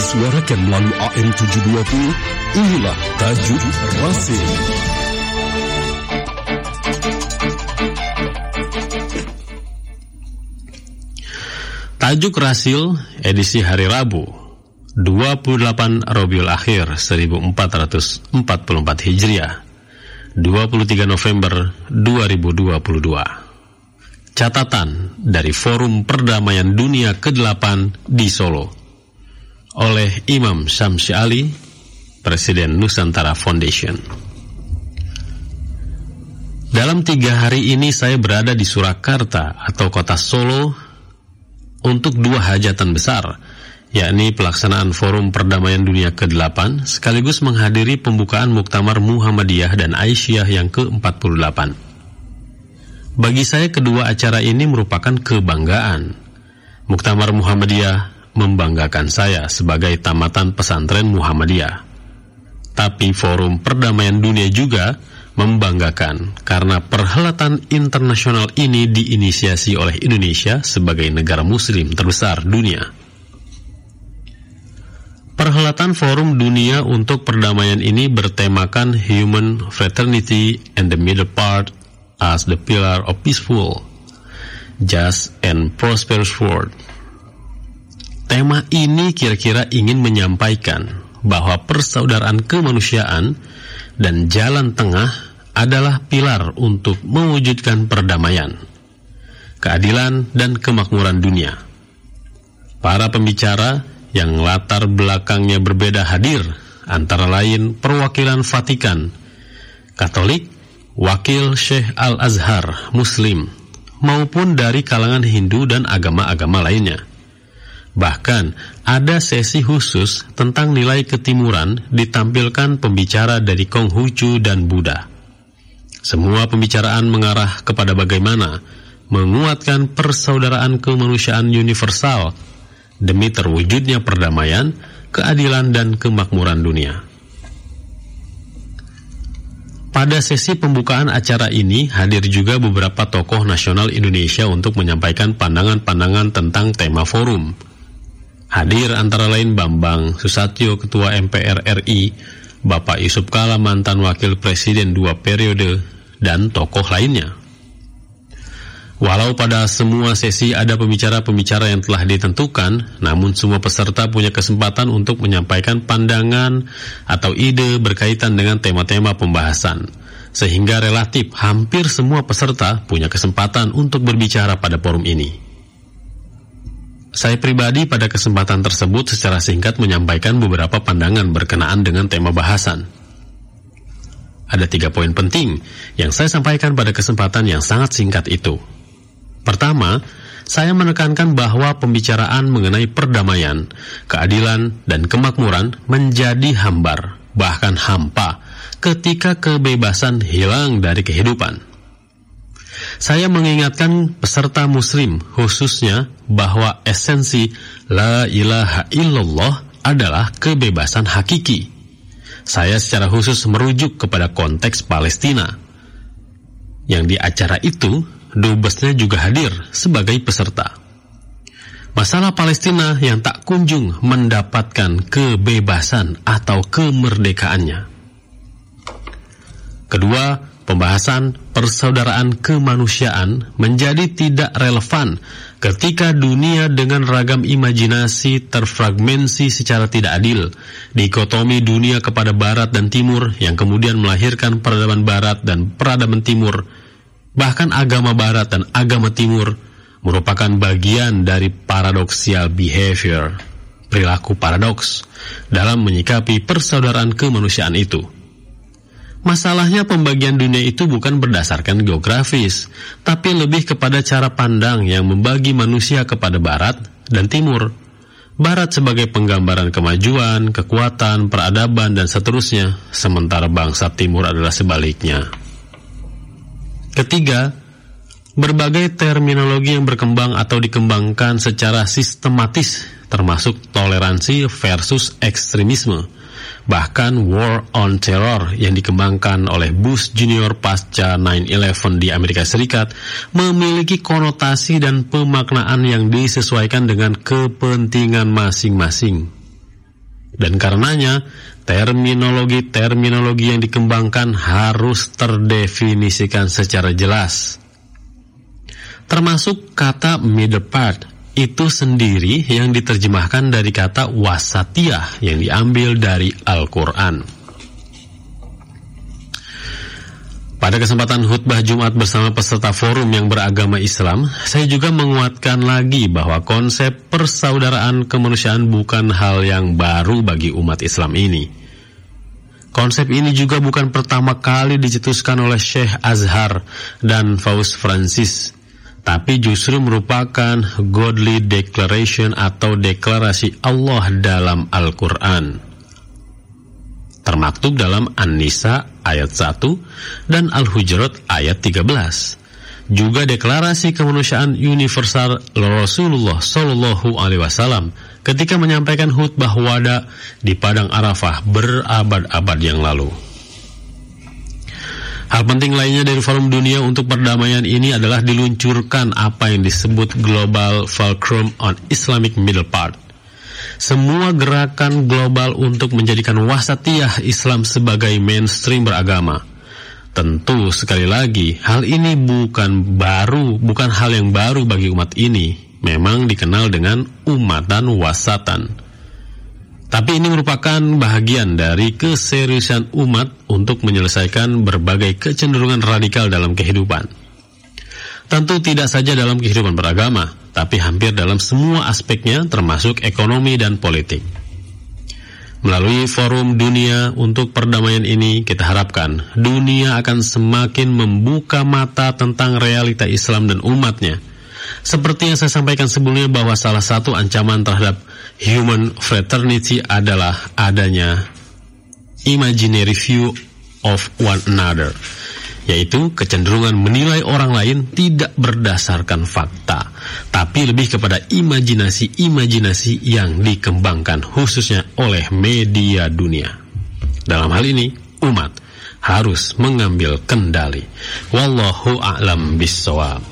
disuarakan melalui AM 720, inilah Tajuk Rasim. Tajuk Rasil edisi hari Rabu 28 Robiul Akhir 1444 Hijriah 23 November 2022 Catatan dari Forum Perdamaian Dunia ke-8 di Solo oleh Imam Syamsi Ali Presiden Nusantara Foundation Dalam tiga hari ini saya berada di Surakarta atau kota Solo untuk dua hajatan besar, yakni pelaksanaan Forum Perdamaian Dunia ke-8 sekaligus menghadiri pembukaan Muktamar Muhammadiyah dan Aisyah yang ke-48. Bagi saya kedua acara ini merupakan kebanggaan. Muktamar Muhammadiyah membanggakan saya sebagai tamatan pesantren Muhammadiyah. Tapi Forum Perdamaian Dunia juga membanggakan karena perhelatan internasional ini diinisiasi oleh Indonesia sebagai negara muslim terbesar dunia. Perhelatan Forum Dunia untuk Perdamaian ini bertemakan Human Fraternity and the Middle Part as the Pillar of Peaceful, Just and Prosperous World. Tema ini kira-kira ingin menyampaikan bahwa persaudaraan kemanusiaan dan jalan tengah adalah pilar untuk mewujudkan perdamaian, keadilan, dan kemakmuran dunia. Para pembicara yang latar belakangnya berbeda hadir, antara lain perwakilan Vatikan, Katolik, Wakil Syekh Al-Azhar, Muslim, maupun dari kalangan Hindu dan agama-agama lainnya. Bahkan ada sesi khusus tentang nilai ketimuran ditampilkan pembicara dari Konghucu dan Buddha. Semua pembicaraan mengarah kepada bagaimana menguatkan persaudaraan kemanusiaan universal demi terwujudnya perdamaian, keadilan, dan kemakmuran dunia. Pada sesi pembukaan acara ini hadir juga beberapa tokoh nasional Indonesia untuk menyampaikan pandangan-pandangan tentang tema forum. Hadir antara lain Bambang Susatyo, Ketua MPR RI, Bapak Yusuf Kala mantan wakil presiden dua periode, dan tokoh lainnya. Walau pada semua sesi ada pembicara-pembicara yang telah ditentukan, namun semua peserta punya kesempatan untuk menyampaikan pandangan atau ide berkaitan dengan tema-tema pembahasan. Sehingga relatif hampir semua peserta punya kesempatan untuk berbicara pada forum ini. Saya pribadi pada kesempatan tersebut secara singkat menyampaikan beberapa pandangan berkenaan dengan tema bahasan. Ada tiga poin penting yang saya sampaikan pada kesempatan yang sangat singkat itu. Pertama, saya menekankan bahwa pembicaraan mengenai perdamaian, keadilan, dan kemakmuran menjadi hambar, bahkan hampa, ketika kebebasan hilang dari kehidupan. Saya mengingatkan peserta muslim khususnya bahwa esensi la ilaha illallah adalah kebebasan hakiki. Saya secara khusus merujuk kepada konteks Palestina. Yang di acara itu, dubesnya juga hadir sebagai peserta. Masalah Palestina yang tak kunjung mendapatkan kebebasan atau kemerdekaannya. Kedua, pembahasan persaudaraan kemanusiaan menjadi tidak relevan ketika dunia dengan ragam imajinasi terfragmentasi secara tidak adil, dikotomi dunia kepada barat dan timur yang kemudian melahirkan peradaban barat dan peradaban timur, bahkan agama barat dan agama timur merupakan bagian dari paradoxial behavior, perilaku paradoks dalam menyikapi persaudaraan kemanusiaan itu. Masalahnya pembagian dunia itu bukan berdasarkan geografis, tapi lebih kepada cara pandang yang membagi manusia kepada barat dan timur. Barat sebagai penggambaran kemajuan, kekuatan, peradaban, dan seterusnya, sementara bangsa timur adalah sebaliknya. Ketiga, berbagai terminologi yang berkembang atau dikembangkan secara sistematis, termasuk toleransi versus ekstremisme, Bahkan War on Terror yang dikembangkan oleh Bush Junior pasca 9-11 di Amerika Serikat memiliki konotasi dan pemaknaan yang disesuaikan dengan kepentingan masing-masing. Dan karenanya, terminologi-terminologi yang dikembangkan harus terdefinisikan secara jelas. Termasuk kata middle part itu sendiri yang diterjemahkan dari kata wasatiyah yang diambil dari Al-Quran. Pada kesempatan khutbah Jumat bersama peserta forum yang beragama Islam, saya juga menguatkan lagi bahwa konsep persaudaraan kemanusiaan bukan hal yang baru bagi umat Islam ini. Konsep ini juga bukan pertama kali dicetuskan oleh Syekh Azhar dan Faus Francis, tapi justru merupakan godly declaration atau deklarasi Allah dalam Al-Quran termaktub dalam An-Nisa ayat 1 dan Al-Hujurat ayat 13. Juga deklarasi kemanusiaan universal Rasulullah Shallallahu Alaihi Wasallam ketika menyampaikan khutbah wada di Padang Arafah berabad-abad yang lalu. Hal penting lainnya dari Forum Dunia untuk Perdamaian ini adalah diluncurkan apa yang disebut Global Fulcrum on Islamic Middle Part semua gerakan global untuk menjadikan wasatiyah Islam sebagai mainstream beragama. Tentu sekali lagi hal ini bukan baru, bukan hal yang baru bagi umat ini. Memang dikenal dengan umatan wasatan. Tapi ini merupakan bahagian dari keseriusan umat untuk menyelesaikan berbagai kecenderungan radikal dalam kehidupan. Tentu tidak saja dalam kehidupan beragama, tapi hampir dalam semua aspeknya termasuk ekonomi dan politik. Melalui forum dunia untuk perdamaian ini, kita harapkan dunia akan semakin membuka mata tentang realita Islam dan umatnya. Seperti yang saya sampaikan sebelumnya bahwa salah satu ancaman terhadap human fraternity adalah adanya imaginary view of one another yaitu kecenderungan menilai orang lain tidak berdasarkan fakta, tapi lebih kepada imajinasi-imajinasi yang dikembangkan khususnya oleh media dunia. Dalam hal ini, umat harus mengambil kendali. Wallahu a'lam bissawab.